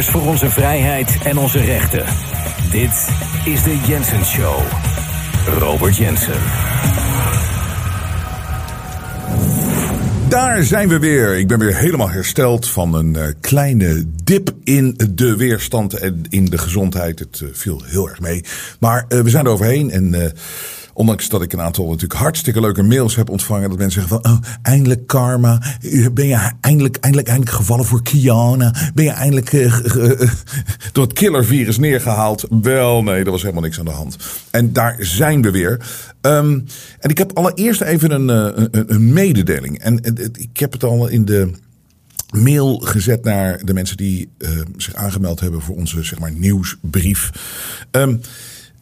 Voor onze vrijheid en onze rechten. Dit is de Jensen Show. Robert Jensen. Daar zijn we weer. Ik ben weer helemaal hersteld van een uh, kleine dip in de weerstand en in de gezondheid. Het uh, viel heel erg mee. Maar uh, we zijn er overheen en Ondanks dat ik een aantal natuurlijk hartstikke leuke mails heb ontvangen. Dat mensen zeggen van, oh, eindelijk karma. Ben je eindelijk, eindelijk, eindelijk gevallen voor Kiana? Ben je eindelijk uh, uh, door het killervirus neergehaald? Wel, nee, er was helemaal niks aan de hand. En daar zijn we weer. Um, en ik heb allereerst even een, een, een mededeling. En ik heb het al in de mail gezet naar de mensen die zich aangemeld hebben voor onze zeg maar, nieuwsbrief. Um,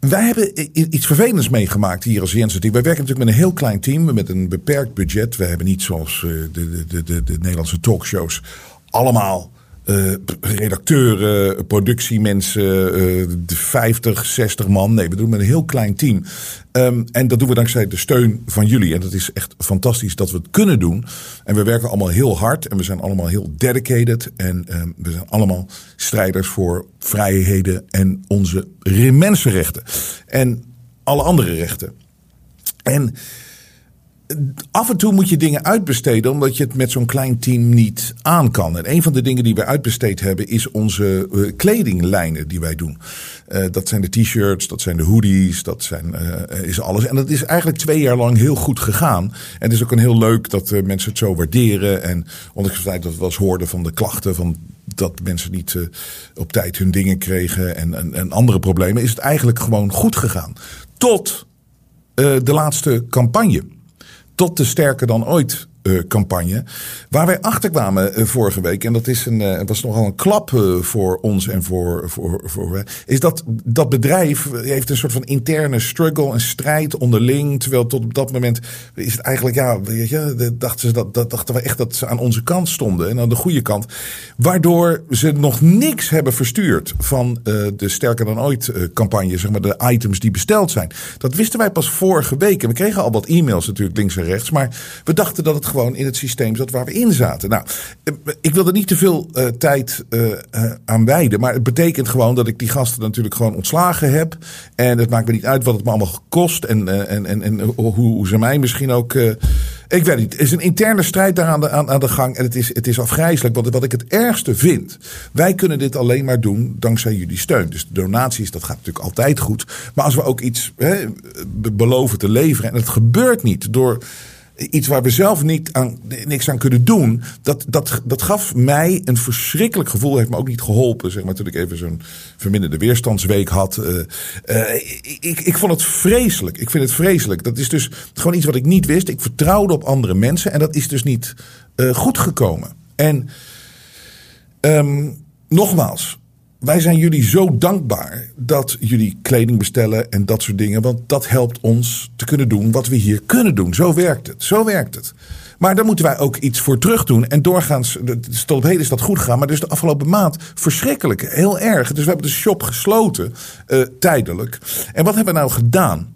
wij hebben iets vervelends meegemaakt hier als Jensen. Wij werken natuurlijk met een heel klein team, met een beperkt budget. We hebben niet zoals de, de, de, de Nederlandse talkshows allemaal uh, redacteuren, productiemensen, uh, 50, 60 man. Nee, we doen met een heel klein team. Um, en dat doen we dankzij de steun van jullie. En dat is echt fantastisch dat we het kunnen doen. En we werken allemaal heel hard en we zijn allemaal heel dedicated. En um, we zijn allemaal strijders voor vrijheden en onze mensenrechten. En alle andere rechten. En af en toe moet je dingen uitbesteden omdat je het met zo'n klein team niet aan kan. En een van de dingen die we uitbesteed hebben is onze uh, kledinglijnen die wij doen. Uh, dat zijn de t-shirts, dat zijn de hoodies, dat zijn, uh, is alles. En dat is eigenlijk twee jaar lang heel goed gegaan. En het is ook een heel leuk dat mensen het zo waarderen. En ondanks het feit dat we wel eens hoorden van de klachten van dat mensen niet op tijd hun dingen kregen en, en, en andere problemen, is het eigenlijk gewoon goed gegaan. Tot de laatste campagne tot de sterker dan ooit campagne. Waar wij achter kwamen uh, vorige week, en dat is een, uh, was nogal een klap voor ons en voor, voor, voor is dat dat bedrijf heeft een soort van interne struggle, een strijd onderling. Terwijl tot op dat moment is het eigenlijk, ja, weet je, dachten, ze dat, dat, dachten we echt dat ze aan onze kant stonden en aan de goede kant. Waardoor ze nog niks hebben verstuurd van de sterker dan ooit campagne, zeg maar de items die besteld zijn. Dat wisten wij pas vorige week. En we kregen al wat e-mails natuurlijk links en rechts, maar we dachten dat het gewoon in het systeem zat waar we in zaten. Nou, eh, ik wil er niet te veel uh, tijd uh, aan wijden. Maar het betekent gewoon dat ik die gasten natuurlijk gewoon ontslagen heb. En het maakt me niet uit wat het me allemaal kost. En, en, en, en hoe, hoe ze mij misschien ook. ik weet niet. Er is een interne strijd daar aan de, aan, aan de gang. En het is, het is afgrijzelijk. Want wat ik het ergste vind. Wij kunnen dit alleen maar doen dankzij jullie steun. Dus de donaties, dat gaat natuurlijk altijd goed. Maar als we ook iets hè, beloven te leveren. En het gebeurt niet door iets waar we zelf niet aan, niks aan kunnen doen. Dat, dat, dat gaf mij een verschrikkelijk gevoel. Heeft me ook niet geholpen. Zeg maar, toen ik even zo'n verminderde weerstandsweek had. Uh, uh, ik, ik vond het vreselijk. Ik vind het vreselijk. Dat is dus gewoon iets wat ik niet wist. Ik vertrouwde op andere mensen. En dat is dus niet uh, goed gekomen. En um, nogmaals, wij zijn jullie zo dankbaar dat jullie kleding bestellen en dat soort dingen. Want dat helpt ons te kunnen doen wat we hier kunnen doen. Zo werkt het. Zo werkt het. Maar daar moeten wij ook iets voor terug doen. En doorgaans, tot op heden is dat goed gegaan. Maar dus de afgelopen maand verschrikkelijk. Heel erg. Dus we hebben de shop gesloten, uh, tijdelijk. En wat hebben we nou gedaan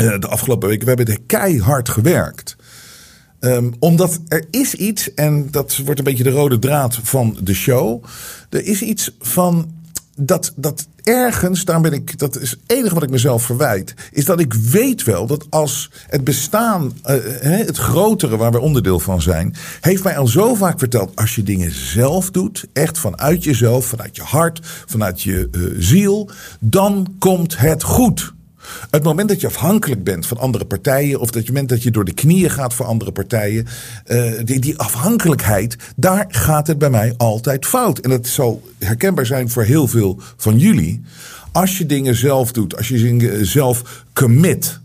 uh, de afgelopen weken? We hebben keihard gewerkt. Um, omdat er is iets, en dat wordt een beetje de rode draad van de show. Er is iets van dat, dat ergens, daar ben ik, dat is het enige wat ik mezelf verwijt, is dat ik weet wel dat als het bestaan, uh, het grotere waar we onderdeel van zijn, heeft mij al zo vaak verteld, als je dingen zelf doet, echt vanuit jezelf, vanuit je hart, vanuit je uh, ziel, dan komt het goed. Het moment dat je afhankelijk bent van andere partijen, of dat je moment dat je door de knieën gaat voor andere partijen, uh, die, die afhankelijkheid, daar gaat het bij mij altijd fout. En dat zal herkenbaar zijn voor heel veel van jullie. Als je dingen zelf doet, als je dingen zelf commit,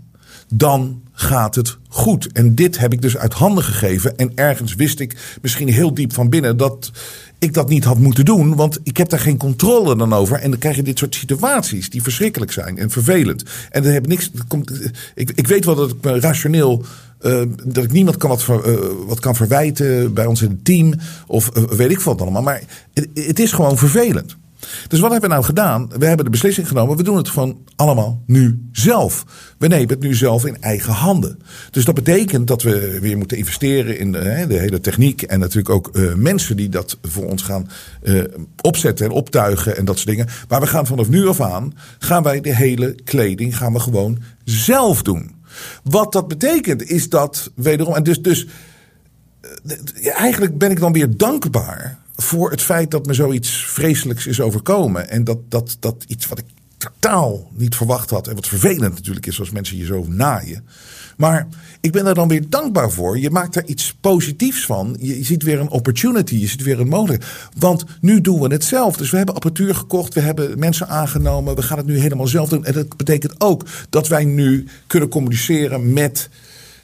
dan gaat het goed. En dit heb ik dus uit handen gegeven. En ergens wist ik misschien heel diep van binnen dat ik dat niet had moeten doen, want ik heb daar geen controle dan over. En dan krijg je dit soort situaties die verschrikkelijk zijn en vervelend. En dan heb ik niks. Komt, ik, ik weet wel dat ik me rationeel. Uh, dat ik niemand kan wat, uh, wat kan verwijten bij ons in het team. Of uh, weet ik wat allemaal. Maar het, is gewoon vervelend. Dus wat hebben we nou gedaan? We hebben de beslissing genomen. We doen het gewoon allemaal nu zelf. We nemen het nu zelf in eigen handen. Dus dat betekent dat we weer moeten investeren in de, de hele techniek. En natuurlijk ook uh, mensen die dat voor ons gaan uh, opzetten en optuigen en dat soort dingen. Maar we gaan vanaf nu af aan, gaan wij de hele kleding gaan we gewoon zelf doen. Wat dat betekent is dat wederom. En dus, dus eigenlijk ben ik dan weer dankbaar voor het feit dat me zoiets vreselijks is overkomen. En dat, dat, dat iets wat ik totaal niet verwacht had. En wat vervelend natuurlijk is als mensen je zo naaien. Maar ik ben er dan weer dankbaar voor. Je maakt er iets positiefs van. Je ziet weer een opportunity. Je ziet weer een mogelijkheid. Want nu doen we het zelf. Dus we hebben apparatuur gekocht. We hebben mensen aangenomen. We gaan het nu helemaal zelf doen. En dat betekent ook dat wij nu kunnen communiceren met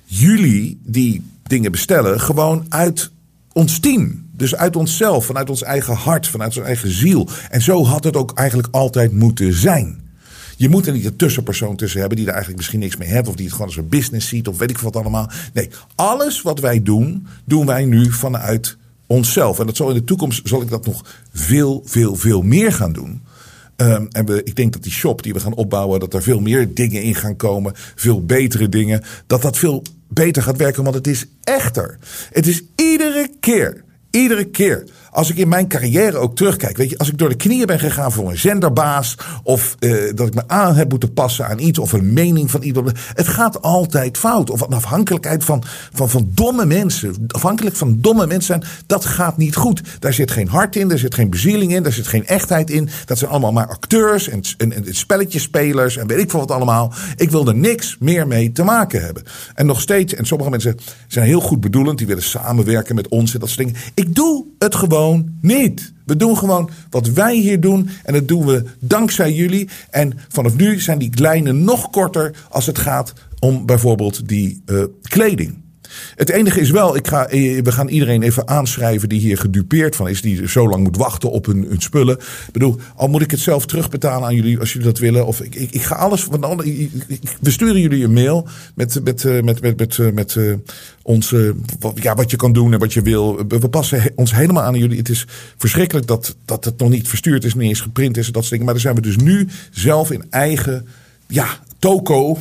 jullie die dingen bestellen. Gewoon uit ons team. Dus uit onszelf, vanuit ons eigen hart, vanuit ons eigen ziel. En zo had het ook eigenlijk altijd moeten zijn. Je moet er niet een tussenpersoon tussen hebben die er eigenlijk misschien niks mee heeft. Of die het gewoon als een business ziet of weet ik wat allemaal. Nee, alles wat wij doen, doen wij nu vanuit onszelf. En dat zal in de toekomst zal ik dat nog veel, veel, veel meer gaan doen. Um, en we, ik denk dat die shop die we gaan opbouwen, dat er veel meer dingen in gaan komen. Veel betere dingen. Dat dat veel beter gaat werken, want het is echter. Het is iedere keer Iedere keer als ik in mijn carrière ook terugkijk, weet je, als ik door de knieën ben gegaan voor een zenderbaas, of uh, dat ik me aan heb moeten passen aan iets, of een mening van iemand. Het gaat altijd fout. Of afhankelijkheid van, van, van domme mensen, afhankelijk van domme mensen zijn, dat gaat niet goed. Daar zit geen hart in, daar zit geen bezieling in, daar zit geen echtheid in. Dat zijn allemaal maar acteurs en, en, en spelletjespelers en weet ik veel wat allemaal. Ik wil er niks meer mee te maken hebben. En nog steeds, en sommige mensen zijn heel goed bedoelend, die willen samenwerken met ons en dat soort dingen. Ik doe het gewoon niet. We doen gewoon wat wij hier doen. En dat doen we dankzij jullie. En vanaf nu zijn die lijnen nog korter als het gaat om bijvoorbeeld die uh, kleding. Het enige is wel, ik ga, eh, we gaan iedereen even aanschrijven die hier gedupeerd van is. Die zo lang moet wachten op hun, hun spullen. Ik bedoel, al moet ik het zelf terugbetalen aan jullie als jullie dat willen. Of ik, ik, ik ga alles. We sturen jullie een mail met, met, met, met, met, met, uh, onze, ja, wat je kan doen en wat je wil. We passen ons helemaal aan jullie. Het is verschrikkelijk dat, dat het nog niet verstuurd is, niet eens geprint is en dat soort dingen. Maar daar zijn we dus nu zelf in eigen ja, toko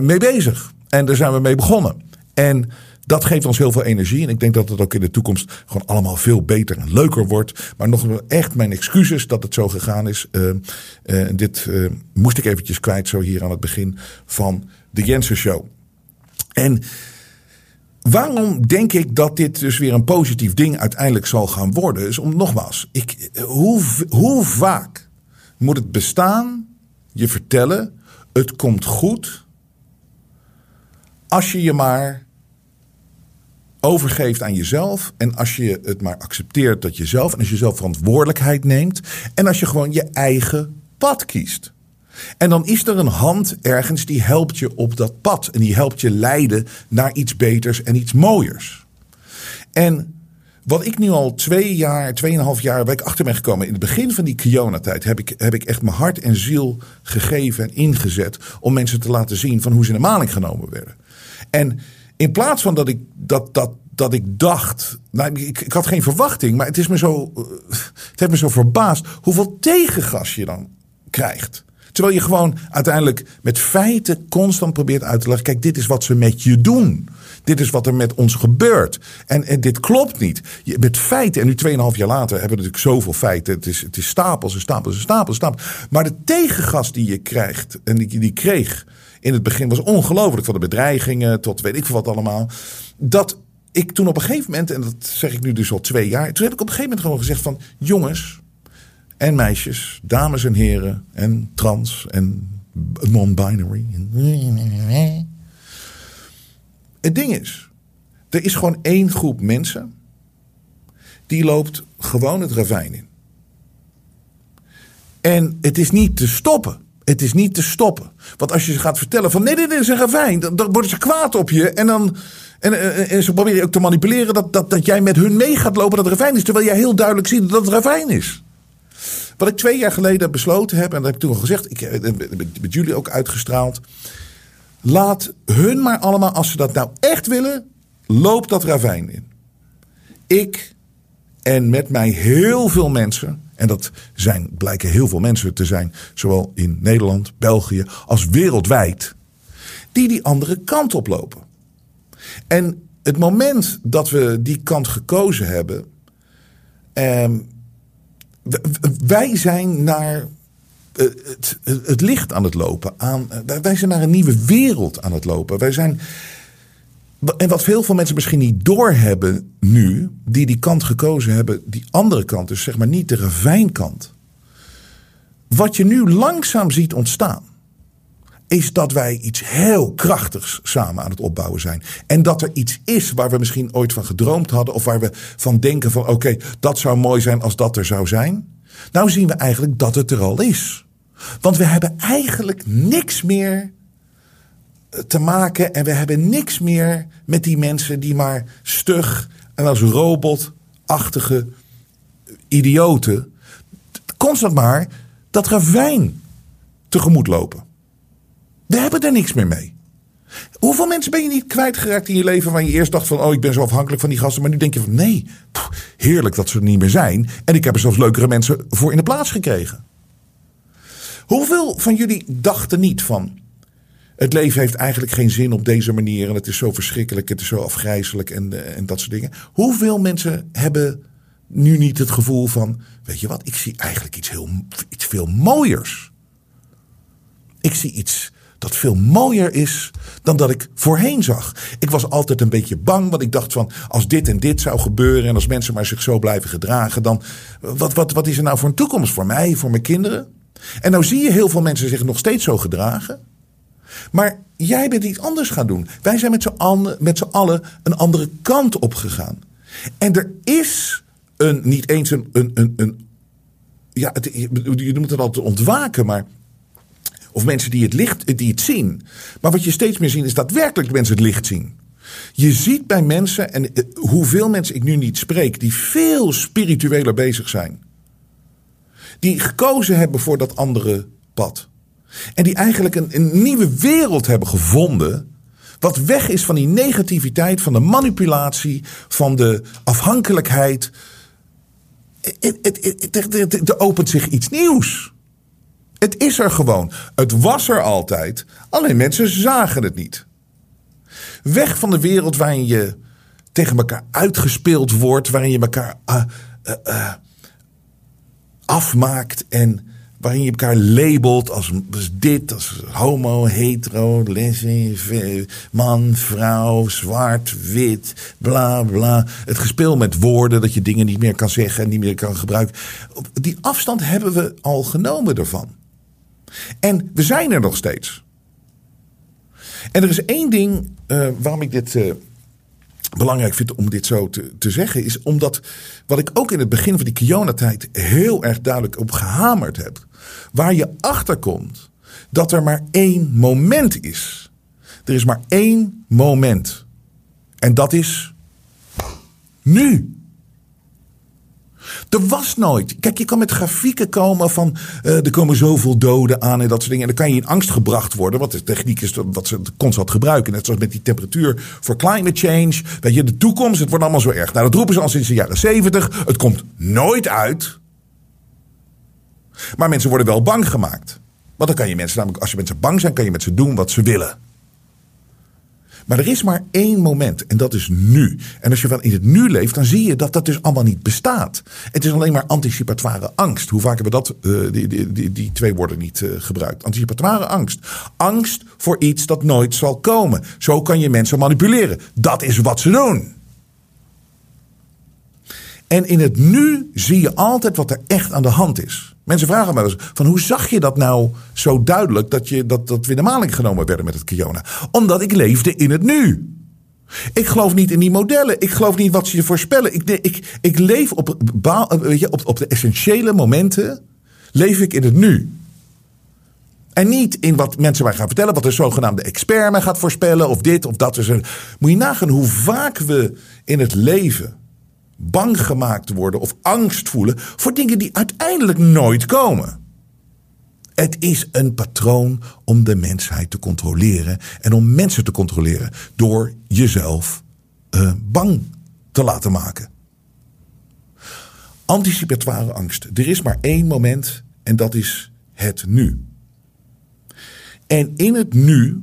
mee bezig. En daar zijn we mee begonnen. En dat geeft ons heel veel energie. En ik denk dat het ook in de toekomst gewoon allemaal veel beter en leuker wordt. Maar nog echt mijn excuses dat het zo gegaan is. Uh, uh, dit uh, moest ik eventjes kwijt zo hier aan het begin van de Jensen Show. En waarom denk ik dat dit dus weer een positief ding uiteindelijk zal gaan worden? Is om nogmaals, ik, hoe, hoe vaak moet het bestaan je vertellen: het komt goed als je je maar overgeeft aan jezelf. En als je het maar accepteert dat jezelf. En als je zelf verantwoordelijkheid neemt. En als je gewoon je eigen pad kiest. En dan is er een hand ergens die helpt je op dat pad. En die helpt je leiden naar iets beters en iets mooiers. En wat ik nu al twee jaar, tweeënhalf jaar, waar ik achter ben gekomen. In het begin van die Kiona-tijd heb ik, heb ik echt mijn hart en ziel gegeven en ingezet. Om mensen te laten zien van hoe ze in de maling genomen werden. En in plaats van dat ik, dat, dat, dat ik dacht. Nou, ik, ik had geen verwachting, maar het, is me zo, eh, het heeft me zo verbaasd hoeveel tegengas je dan krijgt. Terwijl je gewoon uiteindelijk met feiten constant probeert uit te leggen: kijk, dit is wat ze met je doen. Dit is wat er met ons gebeurt. En, dit klopt niet. Met feiten, en nu 2,5 jaar later hebben we natuurlijk zoveel feiten. Het is, het is stapels en stapels en stapels stapels. Maar de tegengas die je krijgt, en die, die kreeg in het begin was ongelooflijk. Van de bedreigingen tot weet ik veel wat allemaal. Dat ik toen op een gegeven moment, en dat zeg ik nu dus al twee jaar. Toen heb ik op een gegeven moment gewoon gezegd van jongens en meisjes, dames en heren en trans en non-binary. Het ding is, er is gewoon één groep mensen die loopt gewoon het ravijn in. En het is niet te stoppen. Het is niet te stoppen. Want als je ze gaat vertellen van nee, dit is een ravijn, dan, dan worden ze kwaad op je. En, dan, en, en, ze proberen je ook te manipuleren dat, dat, dat jij met hun mee gaat lopen dat het ravijn is. Terwijl jij heel duidelijk ziet dat het ravijn is. Wat ik twee jaar geleden besloten heb, en dat heb ik toen al gezegd, ik heb met jullie ook uitgestraald. Laat hun maar allemaal, als ze dat nou echt willen, loop dat ravijn in. Ik en met mij heel veel mensen En dat zijn, blijken heel veel mensen te zijn, zowel in Nederland, België als wereldwijd, die die andere kant oplopen. En het moment dat we die kant gekozen hebben, ehm, wij zijn naar eh, het, het, licht aan het lopen. Aan, eh, wij zijn naar een nieuwe wereld aan het lopen. Wij zijn. En wat veel veel mensen misschien niet doorhebben nu, die die kant gekozen hebben, die andere kant, dus zeg maar niet de ravijnkant. Wat je nu langzaam ziet ontstaan, is dat wij iets heel krachtigs samen aan het opbouwen zijn. En dat er iets is waar we misschien ooit van gedroomd hadden, of waar we van denken van oké, dat zou mooi zijn als dat er zou zijn. Nou zien we eigenlijk dat het er al is. Want we hebben eigenlijk niks meer te maken en we hebben niks meer met die mensen die maar stug en als robotachtige idioten constant maar dat ravijn tegemoet lopen. We hebben er niks meer mee. Hoeveel mensen ben je niet kwijtgeraakt in je leven waar je eerst dacht van, oh, ik ben zo afhankelijk van die gasten. Maar nu denk je van, nee, heerlijk dat ze er niet meer zijn. En ik heb er zelfs leukere mensen voor in de plaats gekregen. Hoeveel van jullie dachten niet van, het leven heeft eigenlijk geen zin op deze manier. En het is zo verschrikkelijk, het is zo afgrijzelijk en, eh, en dat soort dingen. Hoeveel mensen hebben nu niet het gevoel van, weet je wat, ik zie eigenlijk iets, heel, iets veel mooiers. Ik zie iets dat veel mooier is dan dat ik voorheen zag. Ik was altijd een beetje bang, want ik dacht van als dit en dit zou gebeuren en als mensen maar zich zo blijven gedragen, dan wat, wat, wat is er nou voor een toekomst voor mij, voor mijn kinderen? En nou zie je heel veel mensen zich nog steeds zo gedragen. Maar jij bent iets anders gaan doen. Wij zijn met z'n allen, een andere kant op gegaan. En er is een, niet eens een, een, een, ja, je noemt het altijd ontwaken, maar of mensen die het licht die het zien. Maar wat je steeds meer ziet is daadwerkelijk mensen het licht zien. Je ziet bij mensen, en eh, hoeveel mensen ik nu niet spreek, die veel spiritueler bezig zijn. Die gekozen hebben voor dat andere pad. En die eigenlijk een, een nieuwe wereld hebben gevonden. Wat weg is van die negativiteit, van de manipulatie, van de afhankelijkheid. Er opent zich iets nieuws. Het is er gewoon. Het was er altijd. Alleen mensen zagen het niet. Weg van de wereld waarin je tegen elkaar uitgespeeld wordt, waarin je elkaar uh, uh, afmaakt en waarin je elkaar labelt als, dit, als homo, hetero, lesbisch, man, vrouw, zwart, wit, bla bla. Het gespeel met woorden, dat je dingen niet meer kan zeggen en niet meer kan gebruiken. Die afstand hebben we al genomen ervan. En we zijn er nog steeds. En er is één ding uh, waarom ik dit uh, belangrijk vind om dit zo te, te zeggen. Is omdat wat ik ook in het begin van die Kiona-tijd heel erg duidelijk op gehamerd heb. Waar je achterkomt dat er maar één moment is. Er is maar één moment. En dat is nu. Er was nooit. Kijk, je kan met grafieken komen van uh, er komen zoveel doden aan en dat soort dingen. En dan kan je in angst gebracht worden. Wat de techniek is wat ze constant gebruiken. Net zoals met die temperatuur voor climate change. Weet je, de toekomst, het wordt allemaal zo erg. Nou, dat roepen ze al sinds de jaren zeventig. Het komt nooit uit. Maar mensen worden wel bang gemaakt. Want dan kan je mensen namelijk, als je mensen bang zijn, kan je met ze doen wat ze willen. Maar er is maar één moment en dat is nu. En als je wel in het nu leeft, dan zie je dat dat dus allemaal niet bestaat. Het is alleen maar anticipatoire angst. Hoe vaak hebben we dat, uh, die, die, die, die, twee woorden niet uh, gebruikt? Anticipatoire angst. Angst voor iets dat nooit zal komen. Zo kan je mensen manipuleren. Dat is wat ze doen. En in het nu zie je altijd wat er echt aan de hand is. Mensen vragen me eens van hoe zag je dat nou zo duidelijk dat, je, dat, dat we de maling genomen werden met het Kiona? Omdat ik leefde in het nu. Ik geloof niet in die modellen. Ik geloof niet wat ze je voorspellen. Ik, ik, ik leef op, weet je, op, op de essentiële momenten. Leef ik in het nu. En niet in wat mensen mij gaan vertellen, wat de zogenaamde expert mij gaat voorspellen, of dit of dat. Moet je nagaan hoe vaak we in het leven bang gemaakt worden of angst voelen voor dingen die uiteindelijk nooit komen. Het is een patroon om de mensheid te controleren en om mensen te controleren door jezelf uh, bang te laten maken. Anticipatoire angst. Er is maar één moment en dat is het nu. En in het nu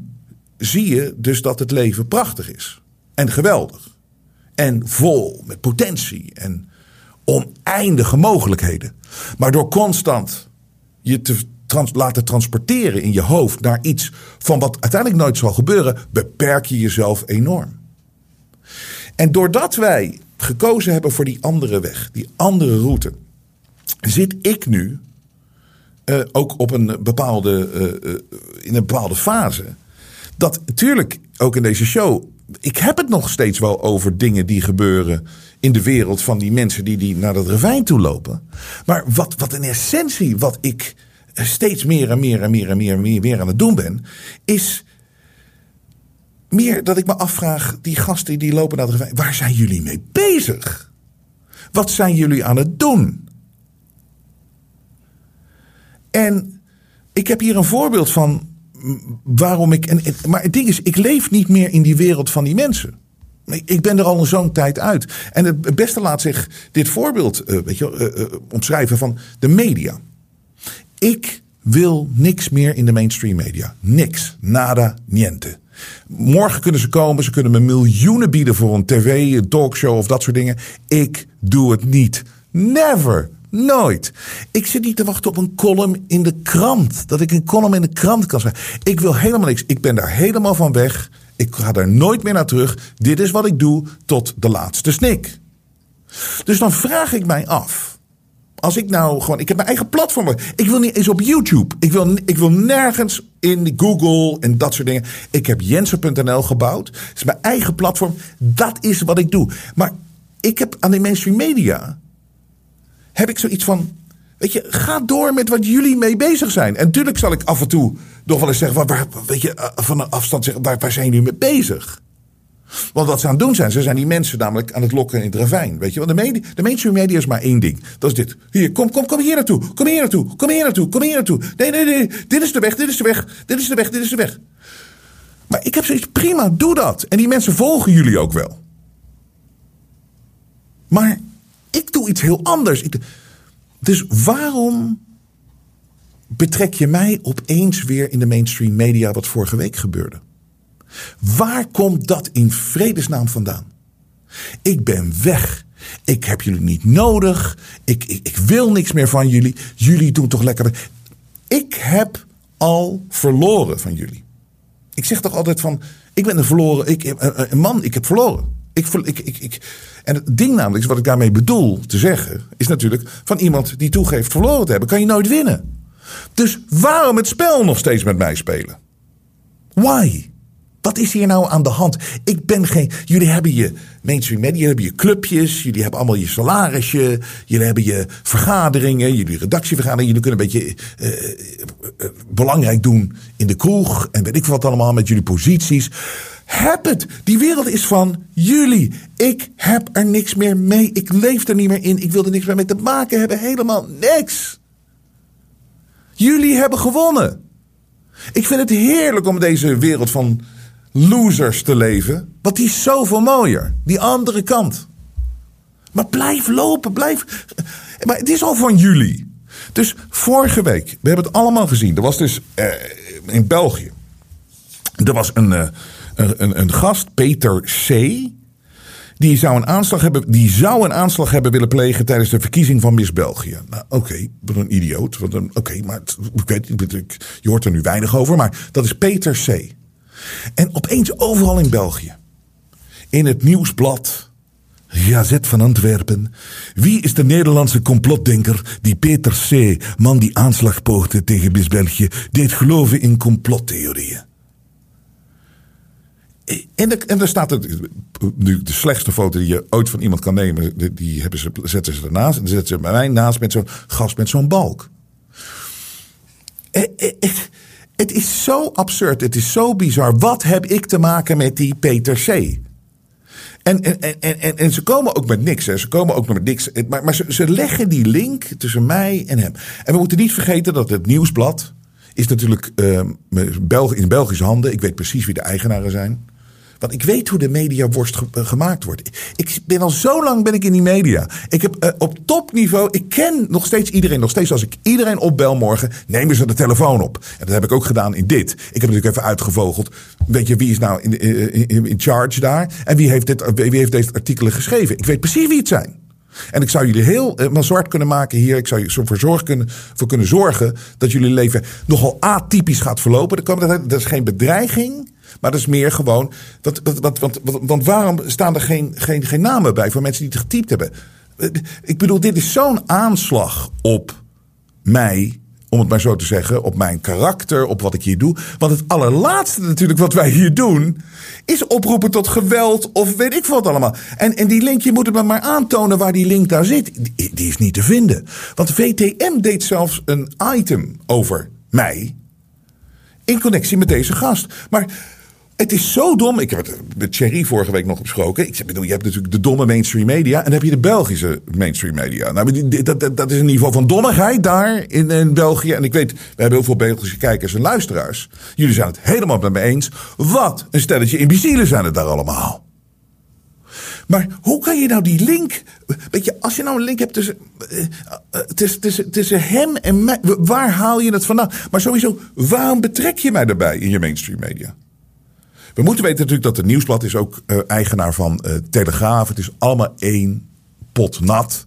zie je dus dat het leven prachtig is. En geweldig. En vol met potentie en oneindige mogelijkheden. Maar door constant je te laten transporteren in je hoofd naar iets van wat uiteindelijk nooit zal gebeuren, beperk je jezelf enorm. En doordat wij gekozen hebben voor die andere weg, die andere route, zit ik nu uh, ook op een bepaalde, uh, in een bepaalde fase. Dat natuurlijk ook in deze show. Ik heb het nog steeds wel over dingen die gebeuren in de wereld van die mensen die, die naar dat ravijn toe lopen. Maar wat, wat in essentie, wat ik steeds meer en meer en meer en meer en meer, aan het doen ben, is meer dat ik me afvraag, die gasten die lopen naar de ravijn, waar zijn jullie mee bezig? Wat zijn jullie aan het doen? En ik heb hier een voorbeeld van waarom ik. En, maar het ding is, ik leef niet meer in die wereld van die mensen. Ik ben er al zo'n tijd uit. En het beste laat zich dit voorbeeld uh, weet je, uh, uh, omschrijven van de media. Ik wil niks meer in de mainstream media. Niks. Nada, niente. Morgen kunnen ze komen, ze kunnen me miljoenen bieden voor een tv, een talkshow of dat soort dingen. Ik doe het niet. Never. Nooit. Ik zit niet te wachten op een column in de krant. Dat ik een column in de krant kan schrijven. Ik wil helemaal niks. Ik ben daar helemaal van weg. Ik ga daar nooit meer naar terug. Dit is wat ik doe tot de laatste snik. Dus dan vraag ik mij af. Als ik nou gewoon. Ik heb mijn eigen platform. Ik wil niet eens op YouTube. Ik wil, ik wil nergens in Google en dat soort dingen. Ik heb Jensen.nl gebouwd. Het is mijn eigen platform. Dat is wat ik doe. Maar ik heb aan de mainstream media heb ik zoiets van. Weet je, ga door met wat jullie mee bezig zijn. En natuurlijk zal ik af en toe nog wel eens zeggen: waar, weet je, eh, van een afstand zeggen, waar, waar zijn jullie mee bezig? Want wat ze aan het doen zijn, ze zijn die mensen namelijk aan het lokken in het ravijn. Weet je, want de, media, de mainstream media is maar één ding. Dat is dit. Hier, kom, kom, kom hier naartoe. Kom hier naartoe. Kom hier naartoe. Kom hier naartoe. Nee, nee, nee. Dit is de weg. Dit is de weg. Dit is de weg. Dit is de weg. Maar ik heb zoiets, prima, doe dat. En die mensen volgen jullie ook wel. Maar ik doe iets heel anders. Dus waarom betrek je mij opeens weer in de mainstream media wat vorige week gebeurde? Waar komt dat in vredesnaam vandaan? Ik ben weg. Ik heb jullie niet nodig. Ik, ik, ik wil niks meer van jullie. Jullie doen toch lekker. Ik heb al verloren van jullie. Ik zeg toch altijd van. Ik ben een verloren. Ik, een man, ik heb verloren. Ik, ik, ik, en het ding namelijk, wat ik daarmee bedoel te zeggen, is natuurlijk van iemand die toegeeft verloren te hebben, kan je nooit winnen. Dus waarom het spel nog steeds met mij spelen? Why? Wat is hier nou aan de hand? Ik ben geen. Jullie hebben je mainstream media, jullie hebben je clubjes, jullie hebben allemaal je salarisje, jullie hebben je vergaderingen, jullie redactievergaderingen. Jullie kunnen een beetje uh, uh, belangrijk doen in de kroeg en weet ik wat allemaal met jullie posities. Heb het. Die wereld is van jullie. Ik heb er niks meer mee. Ik leef er niet meer in. Ik wil er niks meer mee te maken hebben. Helemaal niks. Jullie hebben gewonnen. Ik vind het heerlijk om deze wereld van losers te leven. Want die is zoveel mooier. Die andere kant. Maar blijf lopen, blijf. Maar het is al van jullie. Dus vorige week, we hebben het allemaal gezien. Er was dus uh, in België. Er was een, uh, een, een, gast, Peter C. Die zou, een aanslag hebben, die zou een aanslag hebben willen plegen tijdens de verkiezing van Miss België. Nou, oké, okay, wat een idioot. Oké, maar ik weet, je hoort er nu weinig over. Maar dat is Peter C. En opeens overal in België. In het nieuwsblad. Gazet van Antwerpen. Wie is de Nederlandse complotdenker die Peter C., man die aanslag poogde tegen Bis België, deed geloven in complottheorieën? En, daar staat nu de slechtste foto die je ooit van iemand kan nemen, die hebben ze, zetten ze ernaast. En zetten ze bij mij naast met zo'n gast met zo'n balk. Eh, eh, eh. Het is zo absurd, het is zo bizar. Wat heb ik te maken met die Peter C? En, en, en, en, ze komen ook met niks. Hè. Ze komen ook met niks. Maar, maar ze, leggen die link tussen mij en hem. En we moeten niet vergeten dat het nieuwsblad is natuurlijk uh, in Belgische handen. Ik weet precies wie de eigenaren zijn. Want ik weet hoe de mediaworst ge eh, gemaakt wordt. Ik ben al zo lang ben ik in die media. Ik heb uh, op topniveau, ik ken nog steeds iedereen. Nog steeds als ik iedereen opbel morgen, nemen ze de telefoon op. En dat heb ik ook gedaan in dit. Ik heb natuurlijk even uitgevogeld. Weet je, wie is nou in, in, in charge daar? En wie heeft, dit, wie heeft deze artikelen geschreven? Ik weet precies wie het zijn. En ik zou jullie heel zwart kunnen maken hier. Ik zou ervoor zorgen kunnen, voor kunnen zorgen dat jullie leven nogal atypisch gaat verlopen. Dat is geen bedreiging. Maar dat is meer gewoon. Want, want, want, want, waarom staan er geen, geen, geen namen bij voor mensen die het getypt hebben? Ik bedoel, dit is zo'n aanslag op mij om het maar zo te zeggen, op mijn karakter, op wat ik hier doe. Want het allerlaatste natuurlijk wat wij hier doen, is oproepen tot geweld of weet ik wat allemaal. En, en die link, je moet het maar aantonen waar die link daar zit. Die, die is niet te vinden. Want VTM deed zelfs een item over mij in connectie met deze gast. Maar het is zo dom. Ik heb het met Thierry vorige week nog besproken. Ik bedoel, je hebt natuurlijk de domme mainstream media. En dan heb je de Belgische mainstream media. Nou, dat, dat, dat is een niveau van dommigheid daar in, in, België. En ik weet, we hebben heel veel Belgische kijkers en luisteraars. Jullie zijn het helemaal met me eens. Wat een stelletje imbecielen zijn het daar allemaal. Maar hoe kan je nou die link. Weet je, als je nou een link hebt tussen. Uh, tussen, tussen, hem en mij. Waar haal je het vandaan? Maar sowieso, waarom betrek je mij daarbij in je mainstream media? We moeten weten natuurlijk dat het Nieuwsblad is ook uh, eigenaar van uh, Telegraaf. Het is allemaal één pot nat.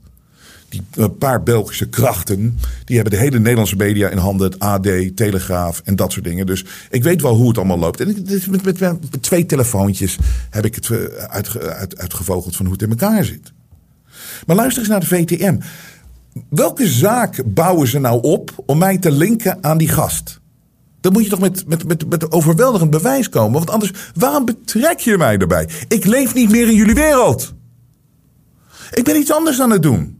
Die uh, paar Belgische krachten, die hebben de hele Nederlandse media in handen. Het AD, Telegraaf en dat soort dingen. Dus ik weet wel hoe het allemaal loopt. En met, met, met twee telefoontjes heb ik het uit, uit, uitgevogeld van hoe het in elkaar zit. Maar luister eens naar de VTM. Welke zaak bouwen ze nou op om mij te linken aan die gast? Dan moet je toch met, met, met, met overweldigend bewijs komen. Want anders, waarom betrek je mij erbij? Ik leef niet meer in jullie wereld. Ik ben iets anders aan het doen.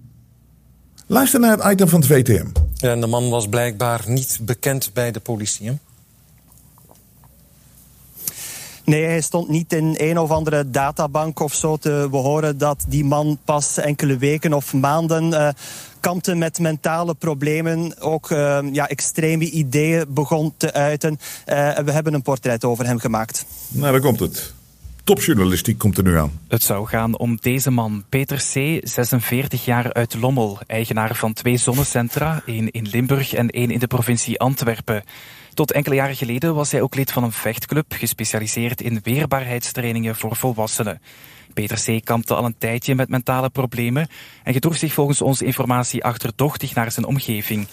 Luister naar het item van het VTM. En de man was blijkbaar niet bekend bij de politie. Nee, hij stond niet in een of andere databank of zo te horen dat die man pas enkele weken of maanden uh, kampte met mentale problemen. Ook uh, ja, extreme ideeën begon te uiten. Uh, we hebben een portret over hem gemaakt. Nou, daar komt het. Topjournalistiek komt er nu aan. Het zou gaan om deze man, Peter C., 46 jaar uit Lommel, eigenaar van twee zonnecentra, één in Limburg en één in de provincie Antwerpen. Tot enkele jaren geleden was hij ook lid van een vechtclub gespecialiseerd in weerbaarheidstrainingen voor volwassenen. Peter C. kampte al een tijdje met mentale problemen en gedroeg zich volgens onze informatie achterdochtig naar zijn omgeving.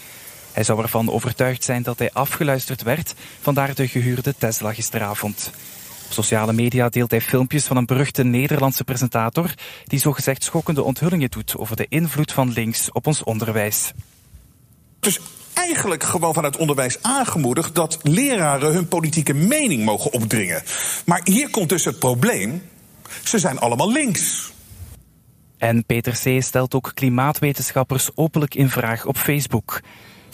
Hij zou ervan overtuigd zijn dat hij afgeluisterd werd, vandaar de gehuurde Tesla gisteravond. Op sociale media deelt hij filmpjes van een beruchte Nederlandse presentator die zogezegd schokkende onthullingen doet over de invloed van links op ons onderwijs. Dus eigenlijk gewoon vanuit onderwijs aangemoedigd dat leraren hun politieke mening mogen opdringen. Maar hier komt dus het probleem. Ze zijn allemaal links. En Peter C. stelt ook klimaatwetenschappers openlijk in vraag op Facebook.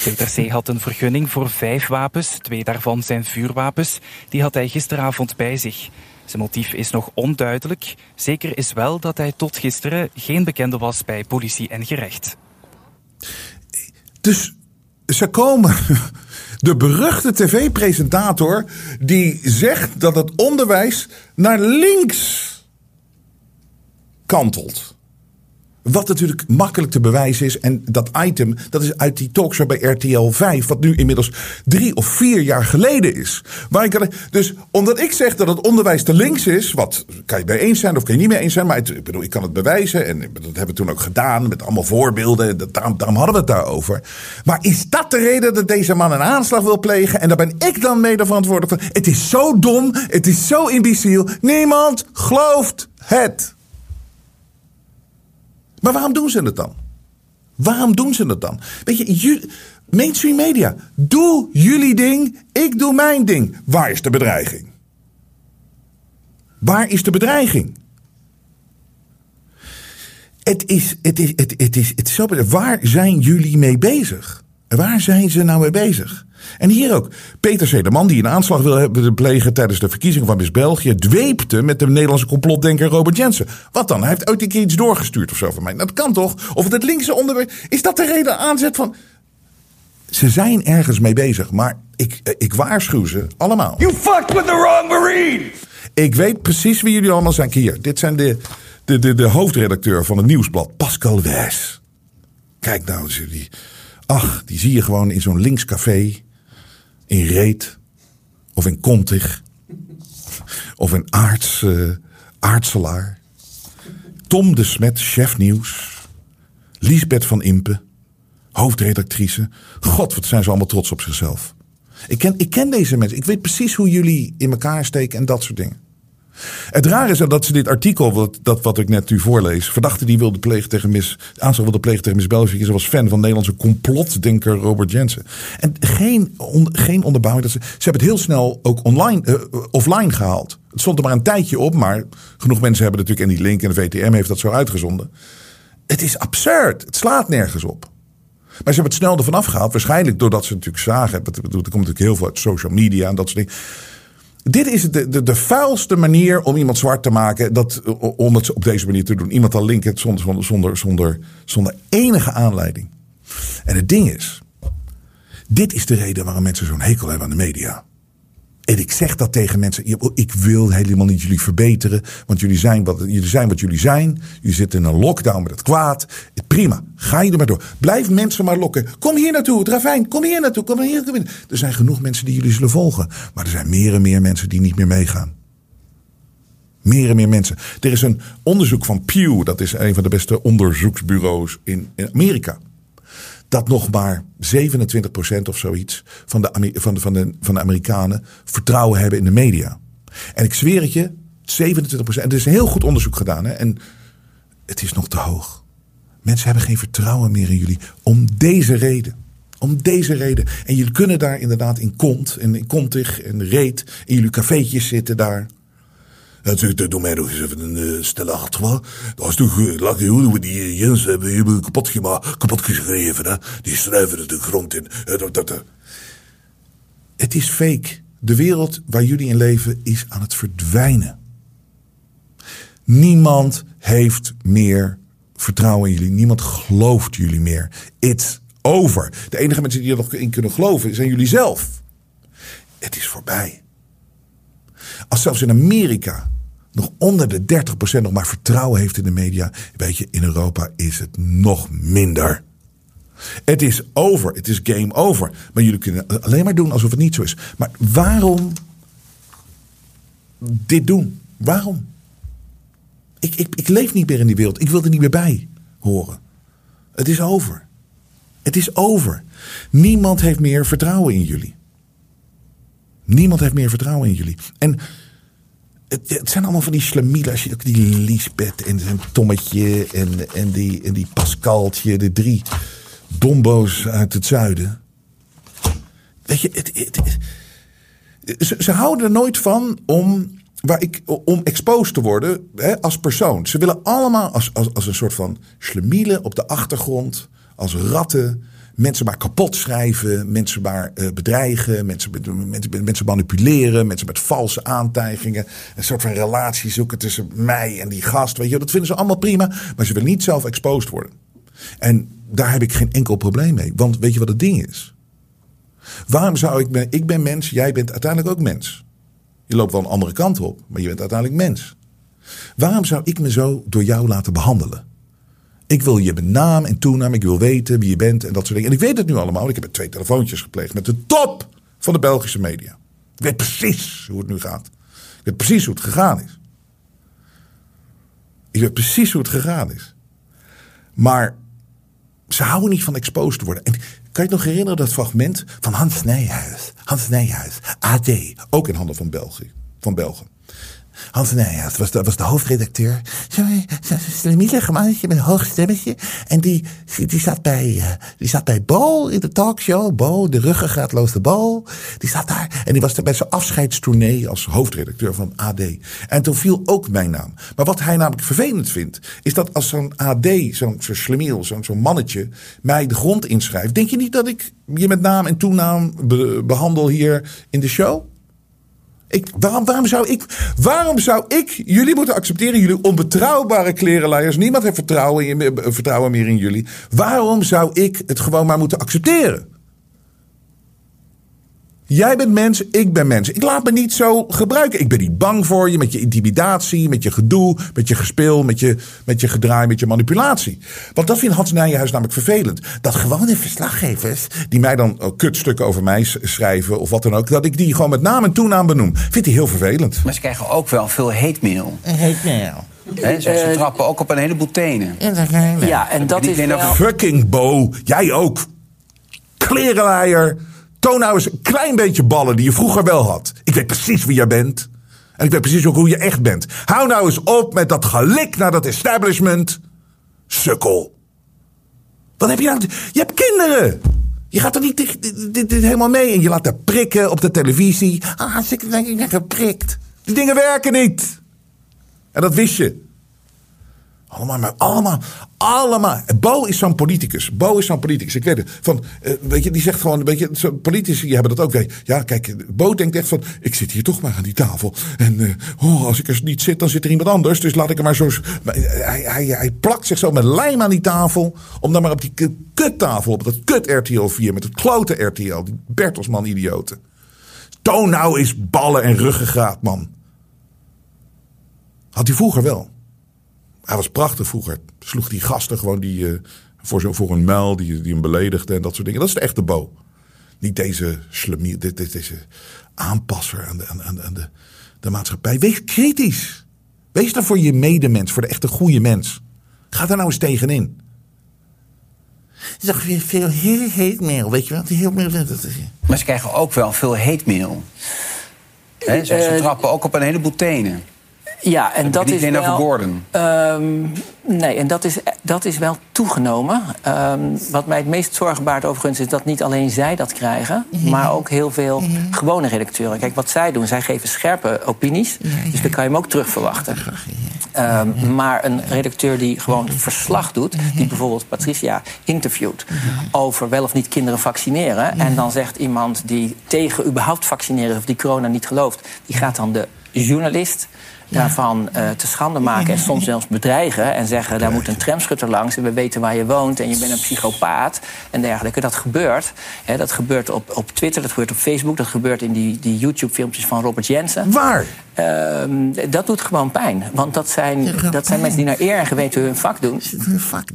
Peter C. had een vergunning voor vijf wapens, twee daarvan zijn vuurwapens. Die had hij gisteravond bij zich. Zijn motief is nog onduidelijk. Zeker is wel dat hij tot gisteren geen bekende was bij politie en gerecht. Dus ze komen. De beruchte tv-presentator die zegt dat het onderwijs naar links kantelt. Wat natuurlijk makkelijk te bewijzen is. En dat item, dat is uit die talkshow bij RTL 5. Wat nu inmiddels drie of vier jaar geleden is. Waar ik, dus omdat ik zeg dat het onderwijs te links is. Wat kan je bij eens zijn of kan je niet mee eens zijn. Maar ik bedoel, ik kan het bewijzen. En dat hebben we toen ook gedaan. Met allemaal voorbeelden. Daarom, daarom hadden we het daarover. Maar is dat de reden dat deze man een aanslag wil plegen? En daar ben ik dan mede verantwoordelijk voor. Het is zo dom. Het is zo imbeciel. Niemand gelooft het. Maar waarom doen ze het dan? Waarom doen ze het dan? Weet je, mainstream media, doe jullie ding, ik doe mijn ding. Waar is de bedreiging? Waar is de bedreiging? Het is, het is, het, het is, het is zo. Waar zijn jullie mee bezig? Waar zijn ze nou mee bezig? En hier ook. Peter C., de man die een aanslag wil plegen tijdens de verkiezingen van Miss België, dweepte met de Nederlandse complotdenker Robert Jensen. Wat dan? Hij heeft ooit een keer iets doorgestuurd of zo van mij. Dat kan toch? Of het linkse onderwerp. Is dat de reden aanzet van. Ze zijn ergens mee bezig, maar ik, ik waarschuw ze allemaal. You fucked with the wrong Marine! Ik weet precies wie jullie allemaal zijn. Hier, dit zijn de, de, de, de hoofdredacteur van het nieuwsblad, Pascal Wijs. Kijk nou eens jullie. Ach, die zie je gewoon in zo'n linkscafé. In Reet. Of in Kontig. Of in Aarts, uh. Tom de Smet, chef nieuws. Liesbeth van Impe, hoofdredactrice. God, wat zijn ze allemaal trots op zichzelf. Ik ken, ik ken deze mensen. Ik weet precies hoe jullie in elkaar steken en dat soort dingen. Het raar is dat ze dit artikel, wat, dat, wat ik net u voorlees, verdachte die wilde plegen tegen Miss, aanslag wilde plegen tegen Miss België. Ze was fan van de Nederlandse complotdenker Robert Jensen. En geen, geen onderbouwing. Dat ze, ze hebben het heel snel ook online, uh, offline gehaald. Het stond er maar een tijdje op, maar genoeg mensen hebben natuurlijk, en die link en de VTM heeft dat zo uitgezonden. Het is absurd. Het slaat nergens op. Maar ze hebben het snel ervan afgehaald. Waarschijnlijk doordat ze natuurlijk zagen. Er komt natuurlijk heel veel uit social media en dat soort dingen. Dit is de, de, de vuilste manier om iemand zwart te maken. Dat, om het op deze manier te doen. Iemand dan linken zonder, zonder, zonder, zonder enige aanleiding. En het ding is. Dit is de reden waarom mensen zo'n hekel hebben aan de media. En ik zeg dat tegen mensen. Ik wil helemaal niet jullie verbeteren. Want jullie zijn wat jullie zijn. Wat jullie zijn. Jullie zitten in een lockdown met het kwaad. Prima. Ga je er maar door. Blijf mensen maar lokken. Kom hier naartoe. Het ravijn. Kom hier naartoe. Kom hier. naartoe. Er zijn genoeg mensen die jullie zullen volgen. Maar er zijn meer en meer mensen die niet meer meegaan. Meer en meer mensen. Er is een onderzoek van Pew. Dat is een van de beste onderzoeksbureaus in Amerika dat nog maar 27% of zoiets van de, van, van, de, van Amerikanen vertrouwen hebben in de media. En ik zweer het je, 27%. Er is heel goed onderzoek gedaan hè, en het is nog te hoog. Mensen hebben geen vertrouwen meer in jullie om deze reden. Om deze reden. En jullie kunnen daar inderdaad in Kont en in Kontig en Reet in jullie cafeetjes zitten daar. Natuurlijk, doe mij nog eens even een uh, stille achter. Dat is toch uh, hoe we die uh, Jens hebben, hebben kapot, gemaakt, kapot geschreven. Hè? Die schrijven de grond in. Dat, dat, Het is fake. De wereld waar jullie in leven is aan het verdwijnen. Niemand heeft meer vertrouwen in jullie. Niemand gelooft jullie meer. It's over. De enige mensen die er nog in kunnen geloven zijn jullie zelf. Het is voorbij. Als zelfs in Amerika nog onder de 30% nog maar vertrouwen heeft in de media. Weet je, in Europa is het nog minder. Het is over. Het is game over. Maar jullie kunnen alleen maar doen alsof het niet zo is. Maar waarom dit doen? Waarom? Ik, ik, ik leef niet meer in die wereld. Ik wil er niet meer bij horen. Het is over. Het is over. Niemand heeft meer vertrouwen in jullie. Niemand heeft meer vertrouwen in jullie. En het, zijn allemaal van die slamielen. Die Lisbeth en zijn Tommetje en, en, die, en die Pascaltje, de drie bombo's uit het zuiden. Weet je, het, ze, ze, houden er nooit van om, waar ik, om exposed te worden hè, als persoon. Ze willen allemaal als, als, als een soort van slamielen op de achtergrond, als ratten mensen maar kapot schrijven, mensen maar uh, bedreigen, mensen, mensen, mensen manipuleren, mensen met valse aantijgingen, een soort van relatie zoeken tussen mij en die gast. Weet je, dat vinden ze allemaal prima, maar ze willen niet zelf exposed worden. En daar heb ik geen enkel probleem mee, want weet je wat het ding is? Waarom zou ik, ik ben mens, jij bent uiteindelijk ook mens. Je loopt wel een andere kant op, maar je bent uiteindelijk mens. Waarom zou ik me zo door jou laten behandelen? Ik wil je naam en toenaam. Ik wil weten wie je bent en dat soort dingen. En ik weet het nu allemaal. Ik heb twee telefoontjes gepleegd met de top van de Belgische media. Ik weet precies hoe het nu gaat. Ik weet precies hoe het gegaan is. Ik weet precies hoe het gegaan is. Maar ze houden niet van exposed te worden. En kan je nog herinneren dat fragment van Hans Nijhuis? Hans Nijhuis, AD, ook in handen van België. Van Belgen. Hans Nijhuis was de, was de hoofdredacteur. Zo'n slimielige mannetje met een hoog stemmetje. En die, die, zat bij, uh, die zat bij Bo in de talkshow. Bo, de ruggengraatloze Bo. Die zat daar. En die was er bij zijn afscheidstournee als hoofdredacteur van AD. En toen viel ook mijn naam. Maar wat hij namelijk vervelend vindt, is dat als zo'n AD, zo'n zo zo'n mannetje, mij de grond inschrijft. Denk je niet dat ik je met naam en toenaam behandel hier in de show? Ik, waarom, zou ik, waarom zou ik jullie moeten accepteren? Jullie onbetrouwbare klerenleiers. Niemand heeft vertrouwen, in, vertrouwen meer in jullie. Waarom zou ik het gewoon maar moeten accepteren? Jij bent mens, ik ben mens. Ik laat me niet zo gebruiken. Ik ben niet bang voor je met je intimidatie, met je gedoe, met je gespeel, met je, met je gedraai, met je manipulatie. Want dat vindt Hans Nijenhuis namelijk vervelend. Dat gewone verslaggevers, die mij dan oh, kutstukken over mij schrijven of wat dan ook, dat ik die gewoon met naam en toenaam benoem. Vindt hij heel vervelend. Maar ze krijgen ook wel veel hate mail. Hate mail. Hè, ze Eh, trappen ook op een heleboel tenen. Ja, en dat is wel... Fucking Bo, jij ook. Klerenleier. Toon nou eens een klein beetje ballen die je vroeger wel had. Ik weet precies wie jij bent. En ik weet precies ook hoe je echt bent. Hou nou eens op met dat gelik naar dat establishment. Sukkel. Wat heb je nou? Je hebt kinderen. Je gaat er niet dit, dit, helemaal mee. En je laat er prikken op de televisie. Ah, ik ben geprikt. Die dingen werken niet. En dat wist je. Allemaal, maar allemaal, allemaal. Bo is zo'n politicus. Bo is zo'n politicus. Ik weet het. Van, eh, weet je, die zegt gewoon, weet je, politici hebben dat ook. Weet. Ja, kijk, Bo denkt echt van, ik zit hier toch maar aan die tafel. En eh, oh, als ik er niet zit, dan zit er iemand anders. Dus laat ik er maar zo... Maar hij, hij, hij plakt zich zo met lijm aan die tafel. Om dan maar op die kuttafel, op dat kut RTL 4, met het klote RTL, die Bertelsman-idioten. Toon nou eens ballen en ruggengraat, man. Had hij vroeger wel. Hij was prachtig vroeger. Sloeg die gasten gewoon die, eh, voor, zo, voor een muil die, die hem beledigde en dat soort dingen. Dat is de echte Bo. Niet deze slemier, dit, dit, deze aanpasser aan, de, aan, aan, aan de, de maatschappij. Wees kritisch. Wees er voor je medemens, voor de echte goede mens. Ga daar nou eens tegenin. is toch weer veel heel hate mail, weet je wel? Heel. Maar ze krijgen ook wel veel hate mail. Hè, ze, ze Eh, trappen ook op een heleboel tenen. Ja, en dat niet is alleen over Gordon. Ehm, nee, en dat is, dat is wel toegenomen. Ehm, wat mij het meest zorgen baart overigens... is dat niet alleen zij dat krijgen... maar ook heel veel gewone redacteuren. Kijk, wat zij doen, zij geven scherpe opinies. Dus dan kan je hem ook terug verwachten. Ehm, maar een redacteur die gewoon verslag doet... die bijvoorbeeld Patricia interviewt... over wel of niet kinderen vaccineren... en dan zegt iemand die tegen überhaupt vaccineren... of die corona niet gelooft... die gaat dan de journalist daarvan eh, te schande maken... en soms zelfs bedreigen en zeggen... daar moet een tramschutter langs en we weten waar je woont... en je bent een psychopaat en dergelijke. Dat gebeurt. Hè, dat gebeurt op, op Twitter, dat gebeurt op Facebook... dat gebeurt in die, die YouTube-filmpjes van Robert Jensen. Waar? Ehm, dat doet gewoon pijn. Want dat zijn, dat zijn mensen die naar eer en geweten hun vak doen.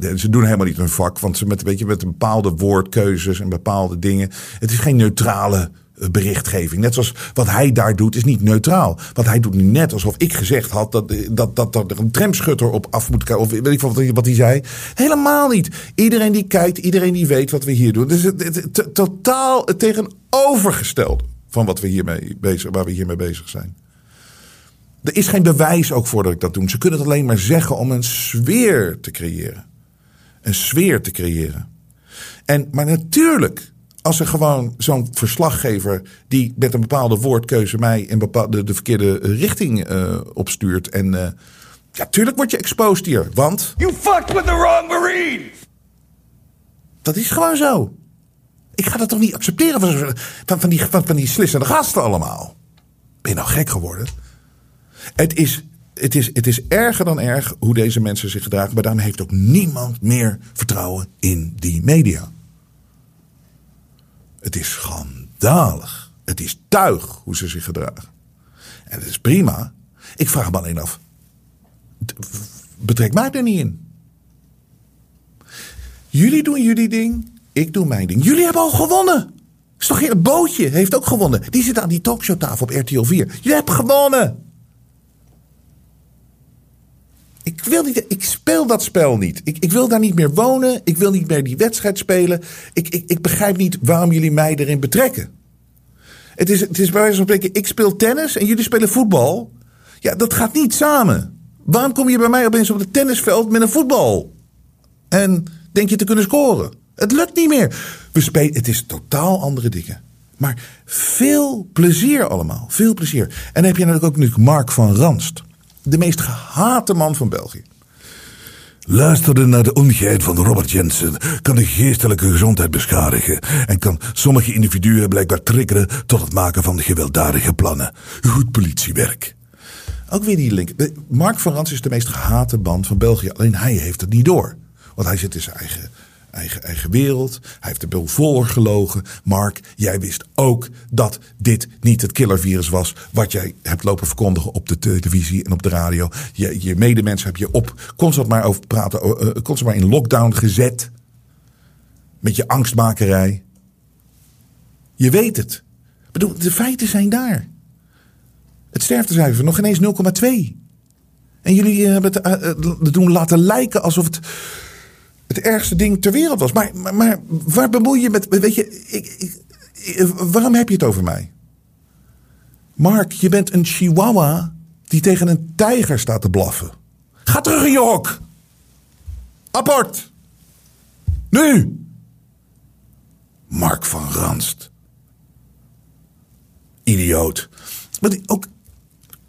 Nee, ze doen helemaal niet hun vak. Want ze met, weet je, met een bepaalde woordkeuzes en bepaalde dingen. Het is geen neutrale berichtgeving. Net zoals wat hij daar doet, is niet neutraal. Wat hij doet nu net alsof ik gezegd had dat, dat, dat, dat er een tramschutter op af moet kijken. Of weet ik wat, hij- wat hij zei. Helemaal niet. Iedereen die kijkt, iedereen die weet wat we hier doen. Dus het, totaal het tegenovergestelde van wat we hiermee bezig, waar we hiermee bezig zijn. Er is geen bewijs ook voor dat ik dat doe. Ze kunnen het alleen maar zeggen om een sfeer te creëren. Een sfeer te creëren. En, maar natuurlijk, als er gewoon zo'n verslaggever die met een bepaalde woordkeuze mij in bepaalde, de verkeerde richting eh, opstuurt. En eh, ja, tuurlijk word je exposed hier. Want You fucked with the wrong Marine! dat is gewoon zo. Ik ga dat toch niet accepteren van, van, van, die, van, van die slissende gasten allemaal. Ben je nou gek geworden? Het is, het, is, het is erger dan erg hoe deze mensen zich gedragen. Maar daarom heeft ook niemand meer vertrouwen in die media. Het is schandalig. Het is tuig hoe ze zich gedragen. En het is prima. Ik vraag me alleen af. Betrek mij er niet in. Jullie doen jullie ding. Ik doe mijn ding. Jullie hebben al gewonnen. Is toch geen bootje heeft ook gewonnen. Die zit aan die talkshowtafel op RTL 4. Jullie hebben gewonnen. Ik, wil niet, ik speel dat spel niet. Ik, ik wil daar niet meer wonen. Ik wil niet meer die wedstrijd spelen. Ik, ik, ik begrijp niet waarom jullie mij erin betrekken. Het is, het is bij wijze van spreken, ik speel tennis en jullie spelen voetbal. Ja, dat gaat niet samen. Waarom kom je bij mij opeens op het tennisveld met een voetbal? En denk je te kunnen scoren? Het lukt niet meer. We spelen, het is totaal andere dingen. Maar veel plezier allemaal. Veel plezier. En dan heb je natuurlijk ook natuurlijk Mark van Ranst. De meest gehate man van België. Luisteren naar de ongeheid van Robert Jensen kan de geestelijke gezondheid beschadigen en kan sommige individuen blijkbaar triggeren tot het maken van gewelddadige plannen. Goed politiewerk. Ook weer die link. Eh, Mark van Rans is de meest gehate man van België. Alleen hij heeft het niet door. Want hij zit in zijn eigen, eigen, eigen wereld. Hij heeft er wel voorgelogen. Mark, jij wist ook dat dit niet het killervirus was. wat jij hebt lopen verkondigen op de televisie en op de radio. Je, je medemensen heb je op constant maar over praten. Uh, constant maar in lockdown gezet. Met je angstmakerij. Je weet het. Bedoel, de feiten zijn daar. Het sterftecijfer nog ineens 0,2. En jullie hebben het doen laten lijken alsof het het ergste ding ter wereld was. Maar, maar, waar bemoei je met. Weet je, ik, ik, waarom heb je het over mij? Mark, je bent een chihuahua die tegen een tijger staat te blaffen. Ga terug in je hok. Apport. Nu. Mark van Ranst. Idioot. Maar die, ook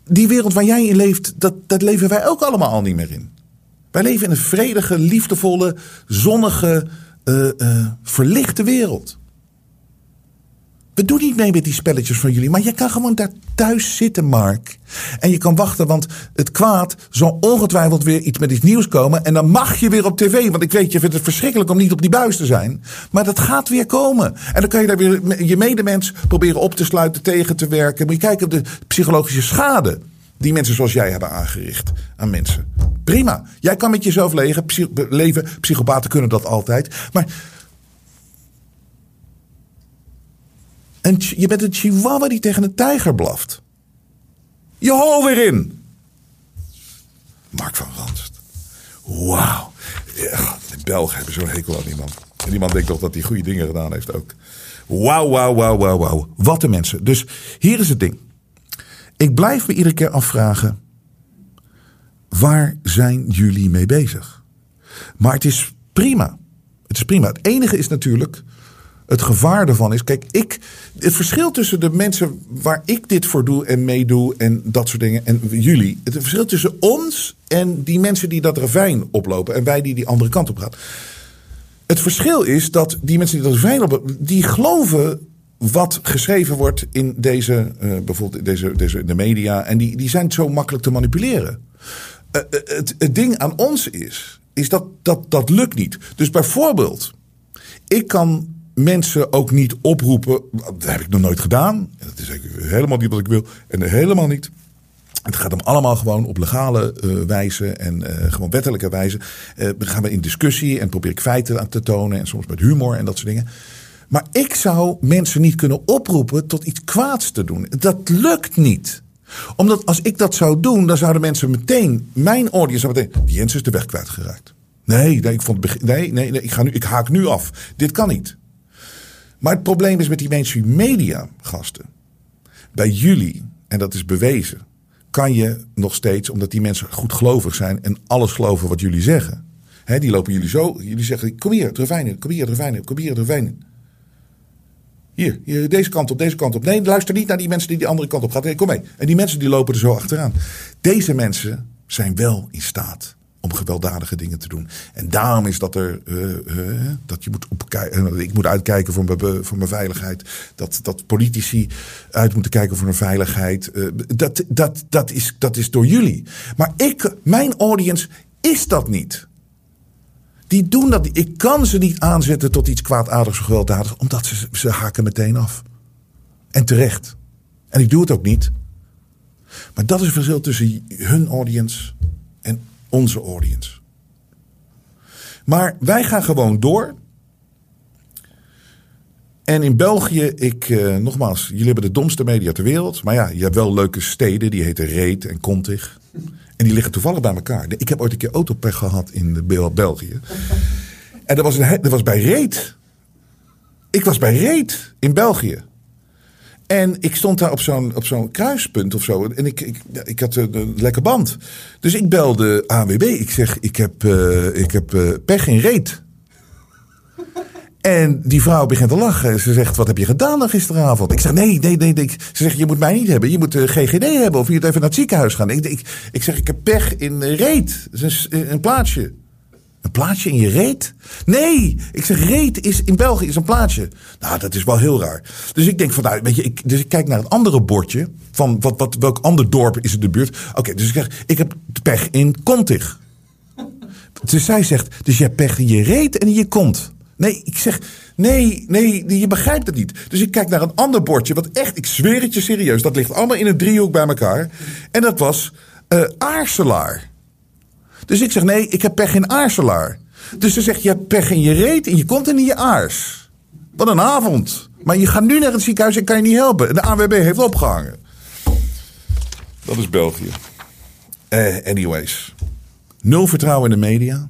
die wereld waar jij in leeft, dat, dat leven wij ook allemaal al niet meer in. Wij leven in een vredige, liefdevolle, zonnige, uh, uh, verlichte wereld. We doen niet mee met die spelletjes van jullie, maar je kan gewoon daar thuis zitten, Mark. En je kan wachten, want het kwaad zal ongetwijfeld weer iets met iets nieuws komen. En dan mag je weer op tv, want ik weet, je vindt het verschrikkelijk om niet op die buis te zijn. Maar dat gaat weer komen. En dan kan je daar weer je medemens proberen op te sluiten, tegen te werken. Moet je kijken op de psychologische schade die mensen zoals jij hebben aangericht aan mensen. Prima. Jij kan met jezelf leven. Psych leven. Psychopaten kunnen dat altijd. Maar. En je bent een chihuahua die tegen een tijger blaft. Je hol weer in. Mark van Ranst. Wauw. Ja, de Belgen hebben zo'n hekel aan die man. En die man denkt toch dat hij goede dingen gedaan heeft ook. Wauw, wauw, wauw, wauw, wauw. Wat een mensen. Dus hier is het ding. Ik blijf me iedere keer afvragen: waar zijn jullie mee bezig? Maar het is prima. Het is prima. Het enige is natuurlijk. Het gevaar ervan is, kijk, ik, het verschil tussen de mensen waar ik dit voor doe en meedoe en dat soort dingen en jullie, het verschil tussen ons en die mensen die dat ravijn oplopen en wij die die andere kant op gaan. Het verschil is dat die mensen die dat ravijn oplopen, die geloven wat geschreven wordt in deze, uh, bijvoorbeeld deze, deze, de media. En die, die zijn zo makkelijk te manipuleren. Uh, het, het ding aan ons is, is dat, dat dat lukt niet. Dus bijvoorbeeld, ik kan mensen ook niet oproepen. Dat heb ik nog nooit gedaan. Dat is helemaal niet wat ik wil. En helemaal niet. Het gaat hem allemaal gewoon op legale wijze en gewoon wettelijke wijze. Uh, gaan we in discussie en probeer ik feiten aan te tonen. En soms met humor en dat soort dingen. Maar ik zou mensen niet kunnen oproepen tot iets kwaads te doen. Dat lukt niet. Omdat als ik dat zou doen, dan zouden mensen meteen, mijn audience meteen, die Jens is de weg kwijtgeraakt. Nee, nee, ik vond nee, nee, nee ik, ga nu, ik haak nu af. Dit kan niet. Maar het probleem is met die mainstream media gasten. Bij jullie, en dat is bewezen, kan je nog steeds, omdat die mensen goed gelovig zijn en alles geloven wat jullie zeggen. Die lopen jullie zo, jullie zeggen, kom hier, Trevijnen, kom hier, Trevijnen, kom hier, Trevijnen. Hier, hier, deze kant op, deze kant op. Nee, luister niet naar die mensen die die andere kant op gaan. Nee, kom mee. En die mensen die lopen er zo achteraan. Deze mensen zijn wel in staat om gewelddadige dingen te doen. En daarom is dat er uh, uh, dat je moet opkijken. Ik moet uitkijken voor mijn, voor mijn veiligheid. Dat, dat politici uit moeten kijken voor hun veiligheid. Dat, dat, dat, is, dat is door jullie. Maar ik, mijn audience is dat niet. Die doen dat. Ik kan ze niet aanzetten tot iets kwaadaardigs of gewelddadigs, omdat ze, ze haken meteen af. En terecht. En ik doe het ook niet. Maar dat is het verschil tussen hun audience en onze audience. Maar wij gaan gewoon door. En in België, ik, eh, nogmaals, jullie hebben de domste media ter wereld. Maar ja, je hebt wel leuke steden, die heten Reet en Contig. En die liggen toevallig bij elkaar. Ik heb ooit een keer autopech gehad in België. En dat was, een, dat was bij Reet. Ik was bij Reet in België. En ik stond daar op zo'n, kruispunt of zo. En ik, ik, ik had een, een lekker band. Dus ik belde AWB. Ik zeg, ik heb, uh, ik heb uh, pech in Reet. En die vrouw begint te lachen. Ze zegt, wat heb je gedaan dan gisteravond? Ik zeg, nee, nee, nee. nee. Ze zegt, je moet mij niet hebben. Je moet de eh, GGD hebben of je moet even naar het ziekenhuis gaan. Ik, ik, zeg, ik heb pech in Reet. Dat is een, een plaatsje. Een plaatsje in je reet? Nee, ik zeg reet is in België is een plaatsje. Nou, dat is wel heel raar. Dus ik denk van, nou, weet je, ik, dus ik kijk naar het andere bordje van wat, wat, welk ander dorp is in de buurt. Oké, dus ik zeg, ik heb pech in Kontig. Dus zij zegt, dus je hebt pech in je reet en in je kont. Nee, ik zeg, nee, nee, je begrijpt het niet. Dus ik kijk naar een ander bordje, wat echt, ik zweer het je serieus, dat ligt allemaal in een driehoek bij elkaar. En dat was uh, aarselaar. Dus ik zeg, nee, ik heb pech in aarselaar. Dus ze zegt, je hebt pech in je reet en je komt in je aars. Wat een avond. Maar je gaat nu naar het ziekenhuis en kan je niet helpen. De AWB heeft opgehangen. Dat is België. Uh, anyways. Nul vertrouwen in de media.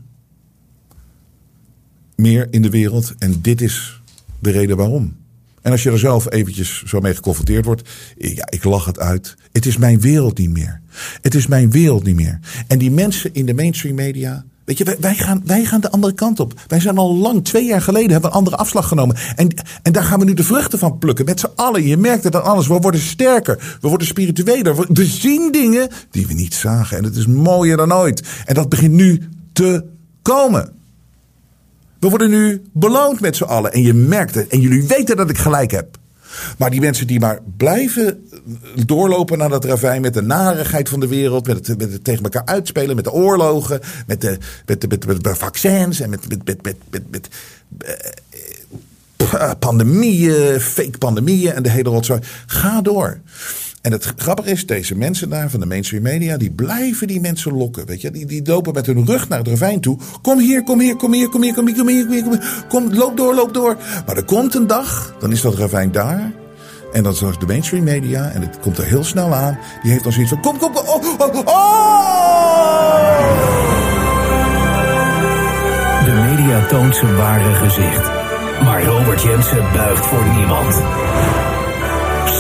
Meer in de wereld. En dit is de reden waarom. En als je er zelf eventjes zo mee geconfronteerd wordt. Ja, ik lach het uit. Het is mijn wereld niet meer. Het is mijn wereld niet meer. En die mensen in de mainstream media. Weet je, wij, gaan, wij gaan de andere kant op. Wij zijn al lang, twee jaar geleden, hebben we een andere afslag genomen. En, en daar gaan we nu de vruchten van plukken. Met z'n allen. Je merkt het aan alles. We worden sterker. We worden spiritueler. We zien dingen die we niet zagen. En het is mooier dan ooit. En dat begint nu te komen. We worden nu beloond met z'n allen. En je merkt het. En jullie weten dat ik gelijk heb. Maar die mensen die maar blijven doorlopen naar dat ravijn met de narigheid van de wereld, met het, met het tegen elkaar uitspelen, met de oorlogen, met de, met de, met, met, vaccins en met, met, met, met, met, met uh, pandemieën, fake pandemieën en de hele rotzooi. Ga door. En het grappige is, deze mensen daar van de mainstream media, die blijven die mensen lokken. Weet je, die, die lopen met hun rug naar het ravijn toe. Kom hier, kom hier, kom hier, kom hier, kom hier, kom hier, kom hier, kom hier. Kom, loop door, loop door. Maar er komt een dag, dan is dat ravijn daar. En dan is de mainstream media, en het komt er heel snel aan. Die heeft dan zoiets van: kom, kom, kom. Oh, oh, oh! De media toont zijn ware gezicht. Maar Robert Jensen buigt voor niemand.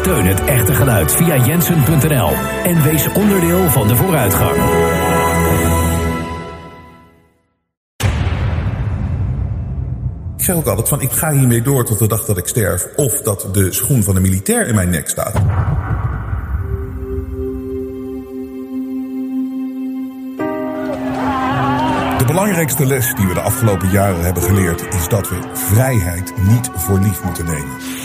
Steun het echte geluid via jensen.nl en wees onderdeel van de vooruitgang. Ik zeg ook altijd van ik ga hiermee door tot de dag dat ik sterf of dat de schoen van de militair in mijn nek staat. De belangrijkste les die we de afgelopen jaren hebben geleerd is dat we vrijheid niet voor lief moeten nemen.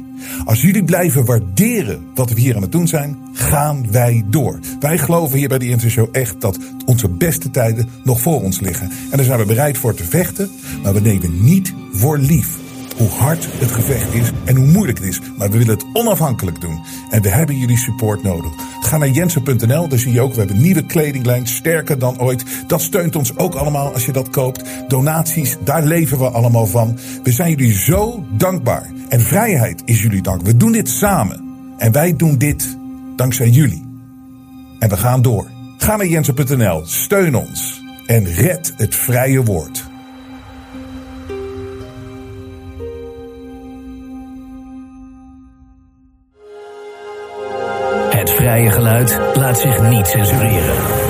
Als jullie blijven waarderen wat we hier aan het doen zijn, gaan wij door. Wij geloven hier bij de Intershow echt dat onze beste tijden nog voor ons liggen. En daar zijn we bereid voor te vechten, maar we nemen niet voor lief hoe hard het gevecht is en hoe moeilijk het is. Maar we willen het onafhankelijk doen. En we hebben jullie support nodig. Ga naar jensen.nl, daar zie je ook, we hebben nieuwe kledinglijn, sterker dan ooit. Dat steunt ons ook allemaal als je dat koopt. Donaties, daar leven we allemaal van. We zijn jullie zo dankbaar. En vrijheid is jullie dank. We doen dit samen. En wij doen dit dankzij jullie. En we gaan door. Ga naar jensen.nl, steun ons en red het vrije woord. Vrije geluid laat zich niet censureren.